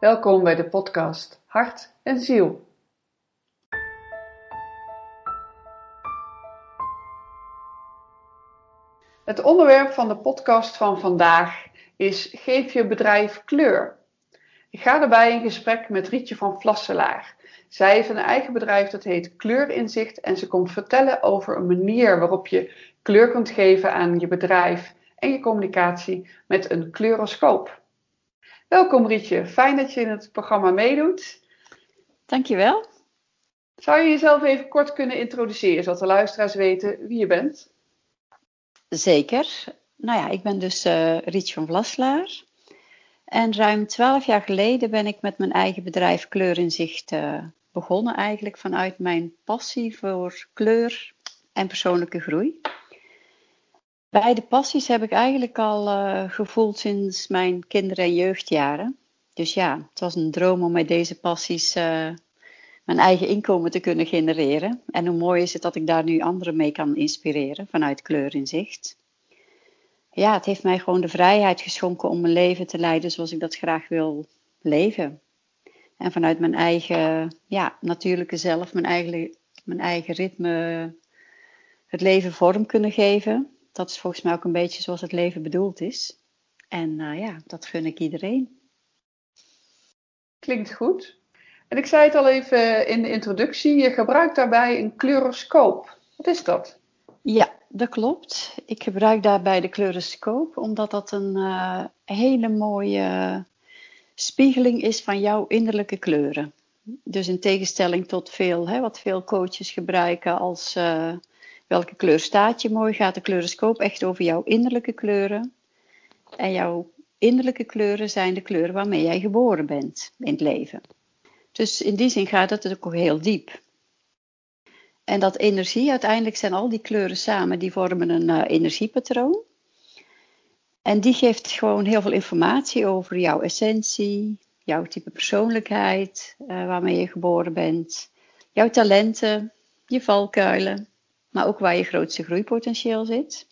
Welkom bij de podcast Hart en Ziel. Het onderwerp van de podcast van vandaag is Geef je bedrijf kleur. Ik ga daarbij in gesprek met Rietje van Vlasselaar. Zij heeft een eigen bedrijf dat heet Kleurinzicht en ze komt vertellen over een manier waarop je kleur kunt geven aan je bedrijf en je communicatie met een kleuroscoop. Welkom Rietje, fijn dat je in het programma meedoet. Dankjewel. Zou je jezelf even kort kunnen introduceren, zodat de luisteraars weten wie je bent? Zeker. Nou ja, ik ben dus uh, Rietje van Vlaslaar. En ruim twaalf jaar geleden ben ik met mijn eigen bedrijf Kleurinzicht uh, begonnen. Eigenlijk vanuit mijn passie voor kleur en persoonlijke groei. Beide passies heb ik eigenlijk al uh, gevoeld sinds mijn kinder- en jeugdjaren. Dus ja, het was een droom om met deze passies uh, mijn eigen inkomen te kunnen genereren. En hoe mooi is het dat ik daar nu anderen mee kan inspireren vanuit kleurinzicht. Ja, het heeft mij gewoon de vrijheid geschonken om mijn leven te leiden zoals ik dat graag wil leven. En vanuit mijn eigen ja, natuurlijke zelf, mijn eigen, mijn eigen ritme, het leven vorm kunnen geven dat is volgens mij ook een beetje zoals het leven bedoeld is. En uh, ja, dat gun ik iedereen. Klinkt goed. En ik zei het al even in de introductie, je gebruikt daarbij een kleuroscoop. Wat is dat? Ja, dat klopt. Ik gebruik daarbij de kleuroscoop omdat dat een uh, hele mooie spiegeling is van jouw innerlijke kleuren. Dus in tegenstelling tot veel, hè, wat veel coaches gebruiken als uh, welke kleur staat je mooi, gaat de kleuroscoop echt over jouw innerlijke kleuren. En jouw innerlijke kleuren zijn de kleuren waarmee jij geboren bent in het leven. Dus in die zin gaat het ook heel diep. En dat energie, uiteindelijk zijn al die kleuren samen, die vormen een uh, energiepatroon. En die geeft gewoon heel veel informatie over jouw essentie, jouw type persoonlijkheid, uh, waarmee je geboren bent, jouw talenten, je valkuilen maar ook waar je grootste groeipotentieel zit.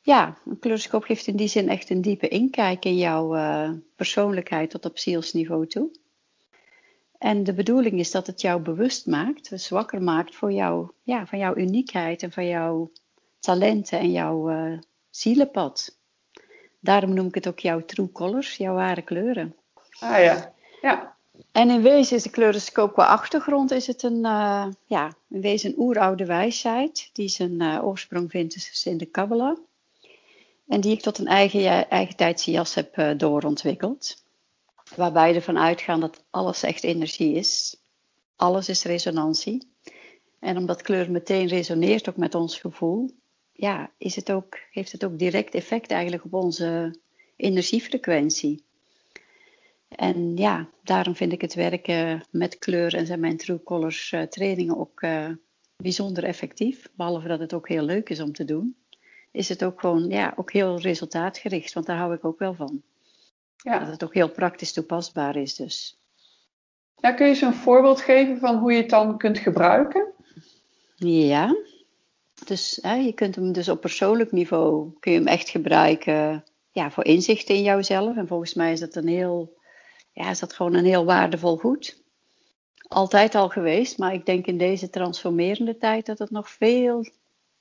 Ja, een kleuroscoop geeft in die zin echt een diepe inkijk in jouw uh, persoonlijkheid tot op zielsniveau toe. En de bedoeling is dat het jou bewust maakt, dus maakt voor jou, ja, van jouw uniekheid en van jouw talenten en jouw uh, zielenpad. Daarom noem ik het ook jouw true colors, jouw ware kleuren. Ah ja, ja. En in wezen is de kleuroscoop qua achtergrond is het een, uh, ja, in wezen een oeroude wijsheid die zijn uh, oorsprong vindt in de Kabbalah. En die ik tot een eigen, eigen tijdse jas heb uh, doorontwikkeld. Waarbij ervan uitgaan dat alles echt energie is. Alles is resonantie. En omdat kleur meteen resoneert ook met ons gevoel, ja, is het ook, heeft het ook direct effect eigenlijk op onze energiefrequentie. En ja, daarom vind ik het werken met kleur en zijn mijn True Colors uh, trainingen ook uh, bijzonder effectief. Behalve dat het ook heel leuk is om te doen, is het ook gewoon ja, ook heel resultaatgericht, want daar hou ik ook wel van. Ja. Dat het ook heel praktisch toepasbaar is dus. Ja, kun je eens een voorbeeld geven van hoe je het dan kunt gebruiken? Ja, dus hè, je kunt hem dus op persoonlijk niveau kun je hem echt gebruiken ja, voor inzichten in jouzelf. En volgens mij is dat een heel ja, is dat gewoon een heel waardevol goed. Altijd al geweest, maar ik denk in deze transformerende tijd dat het nog veel,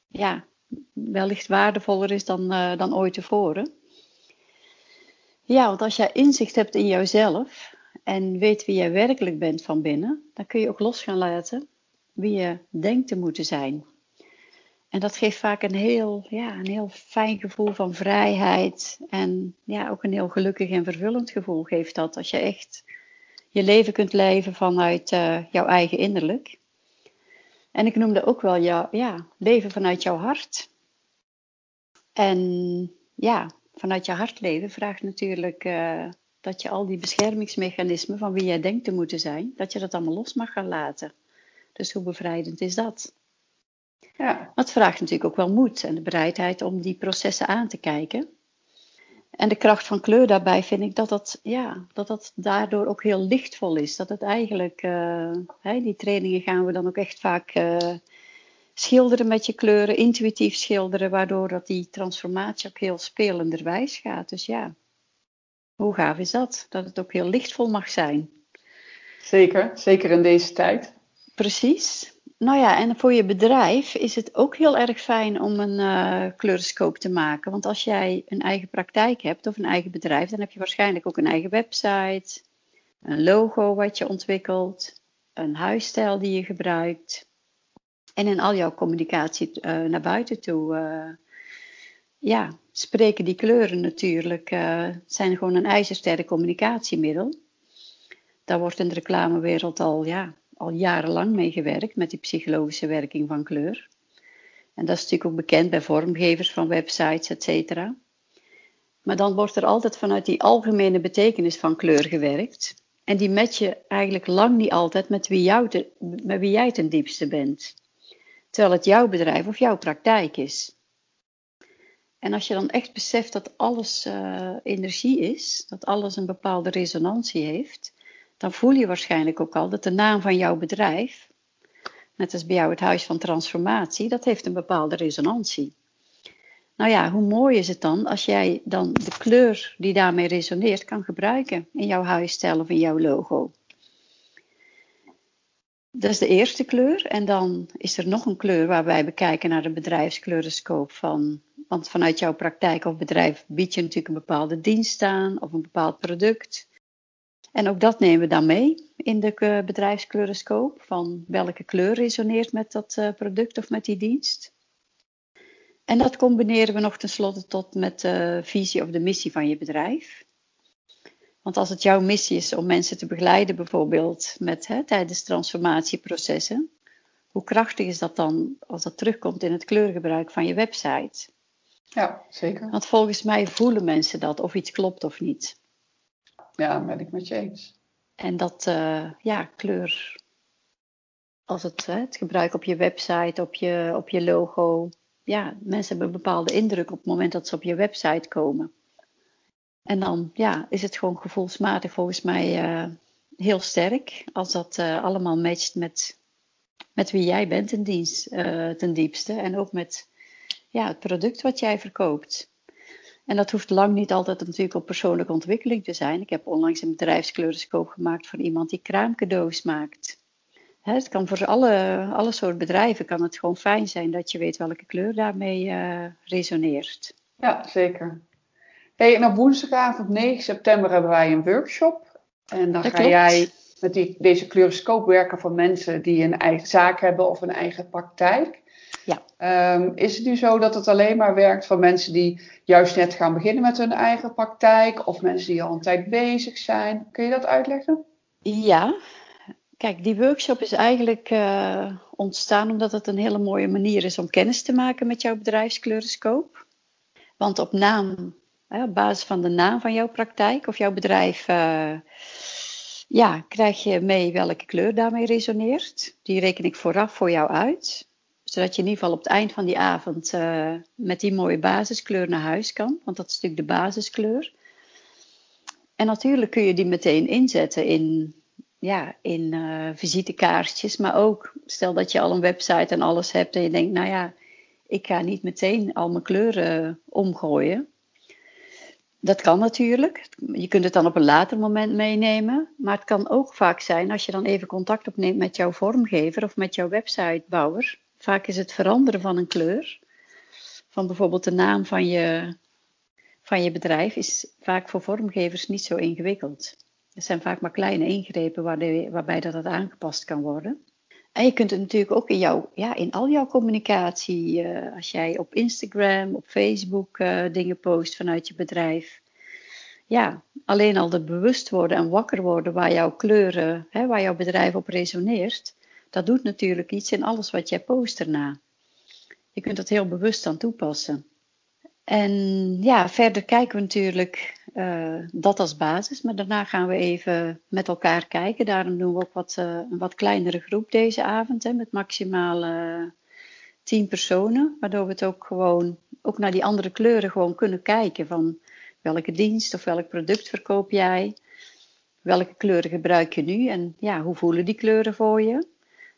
ja, wellicht waardevoller is dan, uh, dan ooit tevoren. Ja, want als jij inzicht hebt in jouzelf en weet wie jij werkelijk bent van binnen, dan kun je ook los gaan laten wie je denkt te moeten zijn. En dat geeft vaak een heel, ja, een heel fijn gevoel van vrijheid. En ja, ook een heel gelukkig en vervullend gevoel geeft dat. Als je echt je leven kunt leven vanuit uh, jouw eigen innerlijk. En ik noemde ook wel ja, leven vanuit jouw hart. En ja, vanuit je hart leven vraagt natuurlijk uh, dat je al die beschermingsmechanismen van wie jij denkt te moeten zijn, dat je dat allemaal los mag gaan laten. Dus hoe bevrijdend is dat? Ja. Het vraagt natuurlijk ook wel moed en de bereidheid om die processen aan te kijken. En de kracht van kleur daarbij vind ik dat dat, ja, dat, dat daardoor ook heel lichtvol is. Dat het eigenlijk, uh, hè, die trainingen gaan we dan ook echt vaak uh, schilderen met je kleuren, intuïtief schilderen, waardoor dat die transformatie ook heel spelenderwijs gaat. Dus ja, Hoe gaaf is dat? Dat het ook heel lichtvol mag zijn. Zeker, zeker in deze tijd. Precies. Nou ja, en voor je bedrijf is het ook heel erg fijn om een uh, te maken. Want als jij een eigen praktijk hebt of een eigen bedrijf, dan heb je waarschijnlijk ook een eigen website, een logo wat je ontwikkelt, een huisstijl die je gebruikt. En in al jouw communicatie uh, naar buiten toe, uh, ja, spreken die kleuren natuurlijk, zijn gewoon een ijzersterk communicatiemiddel. Daar wordt in de reclamewereld al, ja, al jarenlang mee gewerkt met die psychologische werking van kleur. En dat is natuurlijk ook bekend bij vormgevers van websites, et cetera. Maar dan wordt er altijd vanuit die algemene betekenis van kleur gewerkt. En die match je eigenlijk lang niet altijd met wie, met wie jij ten diepste bent. Terwijl het jouw bedrijf of jouw praktijk is. En als je dan echt beseft dat alles uh, energie is, dat alles een bepaalde resonantie heeft, dan voel je waarschijnlijk ook al dat de naam van jouw bedrijf, net als bij jou het Huis van Transformatie, dat heeft een bepaalde resonantie. Nou ja, hoe mooi is het dan als jij dan de kleur die daarmee resoneert kan gebruiken in jouw huisstijl of in jouw logo. Dat is de eerste kleur. En dan is er nog een kleur waarbij we kijken naar de bedrijfskleuroscoop van. Want vanuit jouw praktijk of bedrijf bied je natuurlijk een bepaalde dienst aan of een bepaald product. En ook dat nemen we dan mee in de eh, bedrijfskleuroscoop. Van welke kleur resoneert met dat eh, product of met die dienst. En dat combineren we nog tenslotte tot met de visie of de missie van je bedrijf. Want als het jouw missie is om mensen te begeleiden, bijvoorbeeld met, hè, tijdens transformatieprocessen, hoe krachtig is dat dan als dat terugkomt in het kleurgebruik van je website? Ja, zeker. Want volgens mij voelen mensen dat of iets klopt of niet. Ja, ben ik met je eens. En dat, uh, ja, kleur. Als het, hè, het gebruik op je website, op je, op je logo. Ja, mensen hebben een bepaalde indruk op het moment dat ze op je website komen. En dan ja, is het gewoon gevoelsmatig volgens mij uh, heel sterk. Als dat uh, allemaal matcht met, met wie jij bent in dienst, ten diepste. En ook met ja, het product wat jij verkoopt. En dat hoeft lang niet altijd natuurlijk op persoonlijke ontwikkeling te zijn. Ik heb onlangs een bedrijfskleuroscoop gemaakt voor iemand die kraamcadeaus maakt. het kan voor alle, alle soort bedrijven kan het gewoon fijn zijn dat je weet welke kleur daarmee uh, resoneert. Ja, zeker. Hey, en op woensdagavond 9 september hebben wij een workshop. En dan ga jij met die, deze kleuroscoop werken voor mensen die een eigen zaak hebben of een eigen praktijk. Ja. Um, is het nu zo dat het alleen maar werkt voor mensen die juist net gaan beginnen met hun eigen praktijk of mensen die al een tijd bezig zijn? Kun je dat uitleggen? Ja, kijk, die workshop is eigenlijk uh, ontstaan omdat het een hele mooie manier is om kennis te maken met jouw bedrijfskleuroscoop. Want op naam, hè, op basis van de naam van jouw praktijk of jouw bedrijf, uh, ja, krijg je mee welke kleur daarmee resoneert. Die reken ik vooraf voor jou uit zodat je in ieder geval op het eind van die avond uh, met die mooie basiskleur naar huis kan. Want dat is natuurlijk de basiskleur. En natuurlijk kun je die meteen inzetten in, ja, in uh, visitekaartjes. Maar ook stel dat je al een website en alles hebt en je denkt, nou ja, ik ga niet meteen al mijn kleuren omgooien. Dat kan natuurlijk. Je kunt het dan op een later moment meenemen. Maar het kan ook vaak zijn als je dan even contact opneemt met jouw vormgever of met jouw websitebouwer. Vaak is het veranderen van een kleur, van bijvoorbeeld de naam van je, van je bedrijf, is vaak voor vormgevers niet zo ingewikkeld. Er zijn vaak maar kleine ingrepen waarbij, waarbij dat, aangepast kan worden. En je kunt het natuurlijk ook in, jouw, ja, in al jouw communicatie, uh, als jij op Instagram, op Facebook uh, dingen post vanuit je bedrijf. Ja, alleen al de bewust worden en wakker worden waar jouw kleuren, hè, waar jouw bedrijf op resoneert, dat doet natuurlijk iets in alles wat jij post erna. Je kunt dat heel bewust aan toepassen. En ja, verder kijken we natuurlijk uh, dat als basis, maar daarna gaan we even met elkaar kijken. Daarom doen we ook wat, uh, een wat kleinere groep deze avond, hè, met maximaal uh, tien personen. Waardoor we het ook gewoon, ook naar die andere kleuren gewoon kunnen kijken. Van welke dienst of welk product verkoop jij? Welke kleuren gebruik je nu? En ja, hoe voelen die kleuren voor je?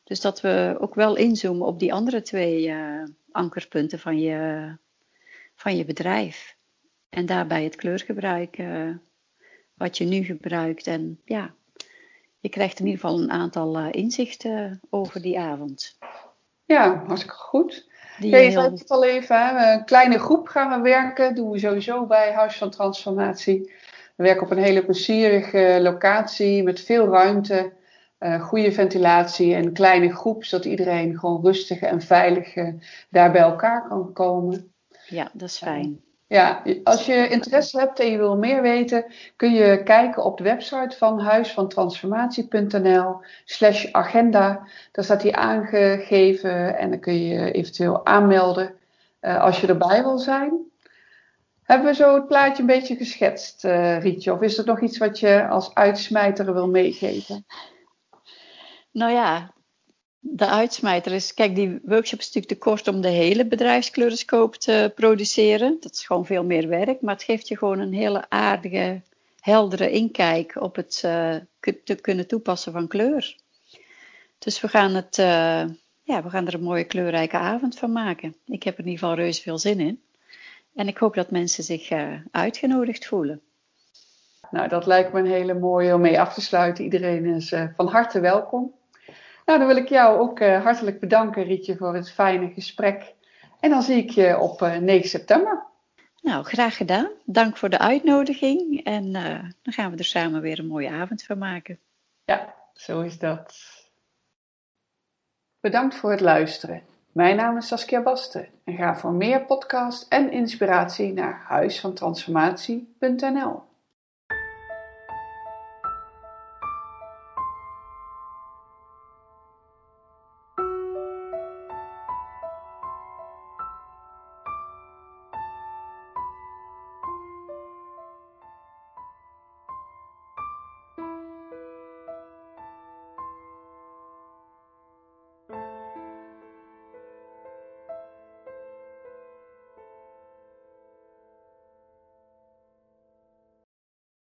Dus dat we ook wel inzoomen op die andere twee uh, ankerpunten van je, van je bedrijf. En daarbij het kleurgebruik uh, wat je nu gebruikt. En ja, je krijgt in ieder geval een aantal uh, inzichten over die avond. Ja, hartstikke goed. Die ja, je zei het al even, een kleine groep gaan we werken. doen we sowieso bij Huis van Transformatie. We werken op een hele plezierige locatie met veel ruimte, uh, goede ventilatie en een kleine groep, zodat iedereen gewoon rustig en veilig uh, daar bij elkaar kan komen. Ja, dat is fijn. Ja, als je interesse hebt en je wil meer weten, kun je kijken op de website van huisvantransformatie.nl slash agenda. Daar staat die aangegeven en dan kun je eventueel aanmelden uh, als je erbij wil zijn. Hebben we zo het plaatje een beetje geschetst, Rietje? Of is er nog iets wat je als uitsmijter wil meegeven? Nou ja, de uitsmijter is, kijk, die workshop is natuurlijk te kort om de hele bedrijfskleuroscoop te produceren. Dat is gewoon veel meer werk, maar het geeft je gewoon een hele aardige, heldere inkijk op het te kunnen toepassen van kleur. Dus we gaan, het, uh, ja, we gaan er een mooie kleurrijke avond van maken. Ik heb er in ieder geval reuze veel zin in. En ik hoop dat mensen zich uh, uitgenodigd voelen. Nou, dat lijkt me een hele mooie om mee af te sluiten. Iedereen is van harte welkom. Nou, dan wil ik jou ook uh, hartelijk bedanken, Rietje, voor het fijne gesprek. En dan zie ik je op uh, eh, 9 september. Nou, graag gedaan. Dank voor de uitnodiging. En uh, dan gaan we er samen weer een mooie avond van maken. Ja, zo is dat. Bedankt voor het luisteren. Mijn naam is Saskia Basten en ga voor meer podcast en inspiratie naar huisvantransformatie.nl.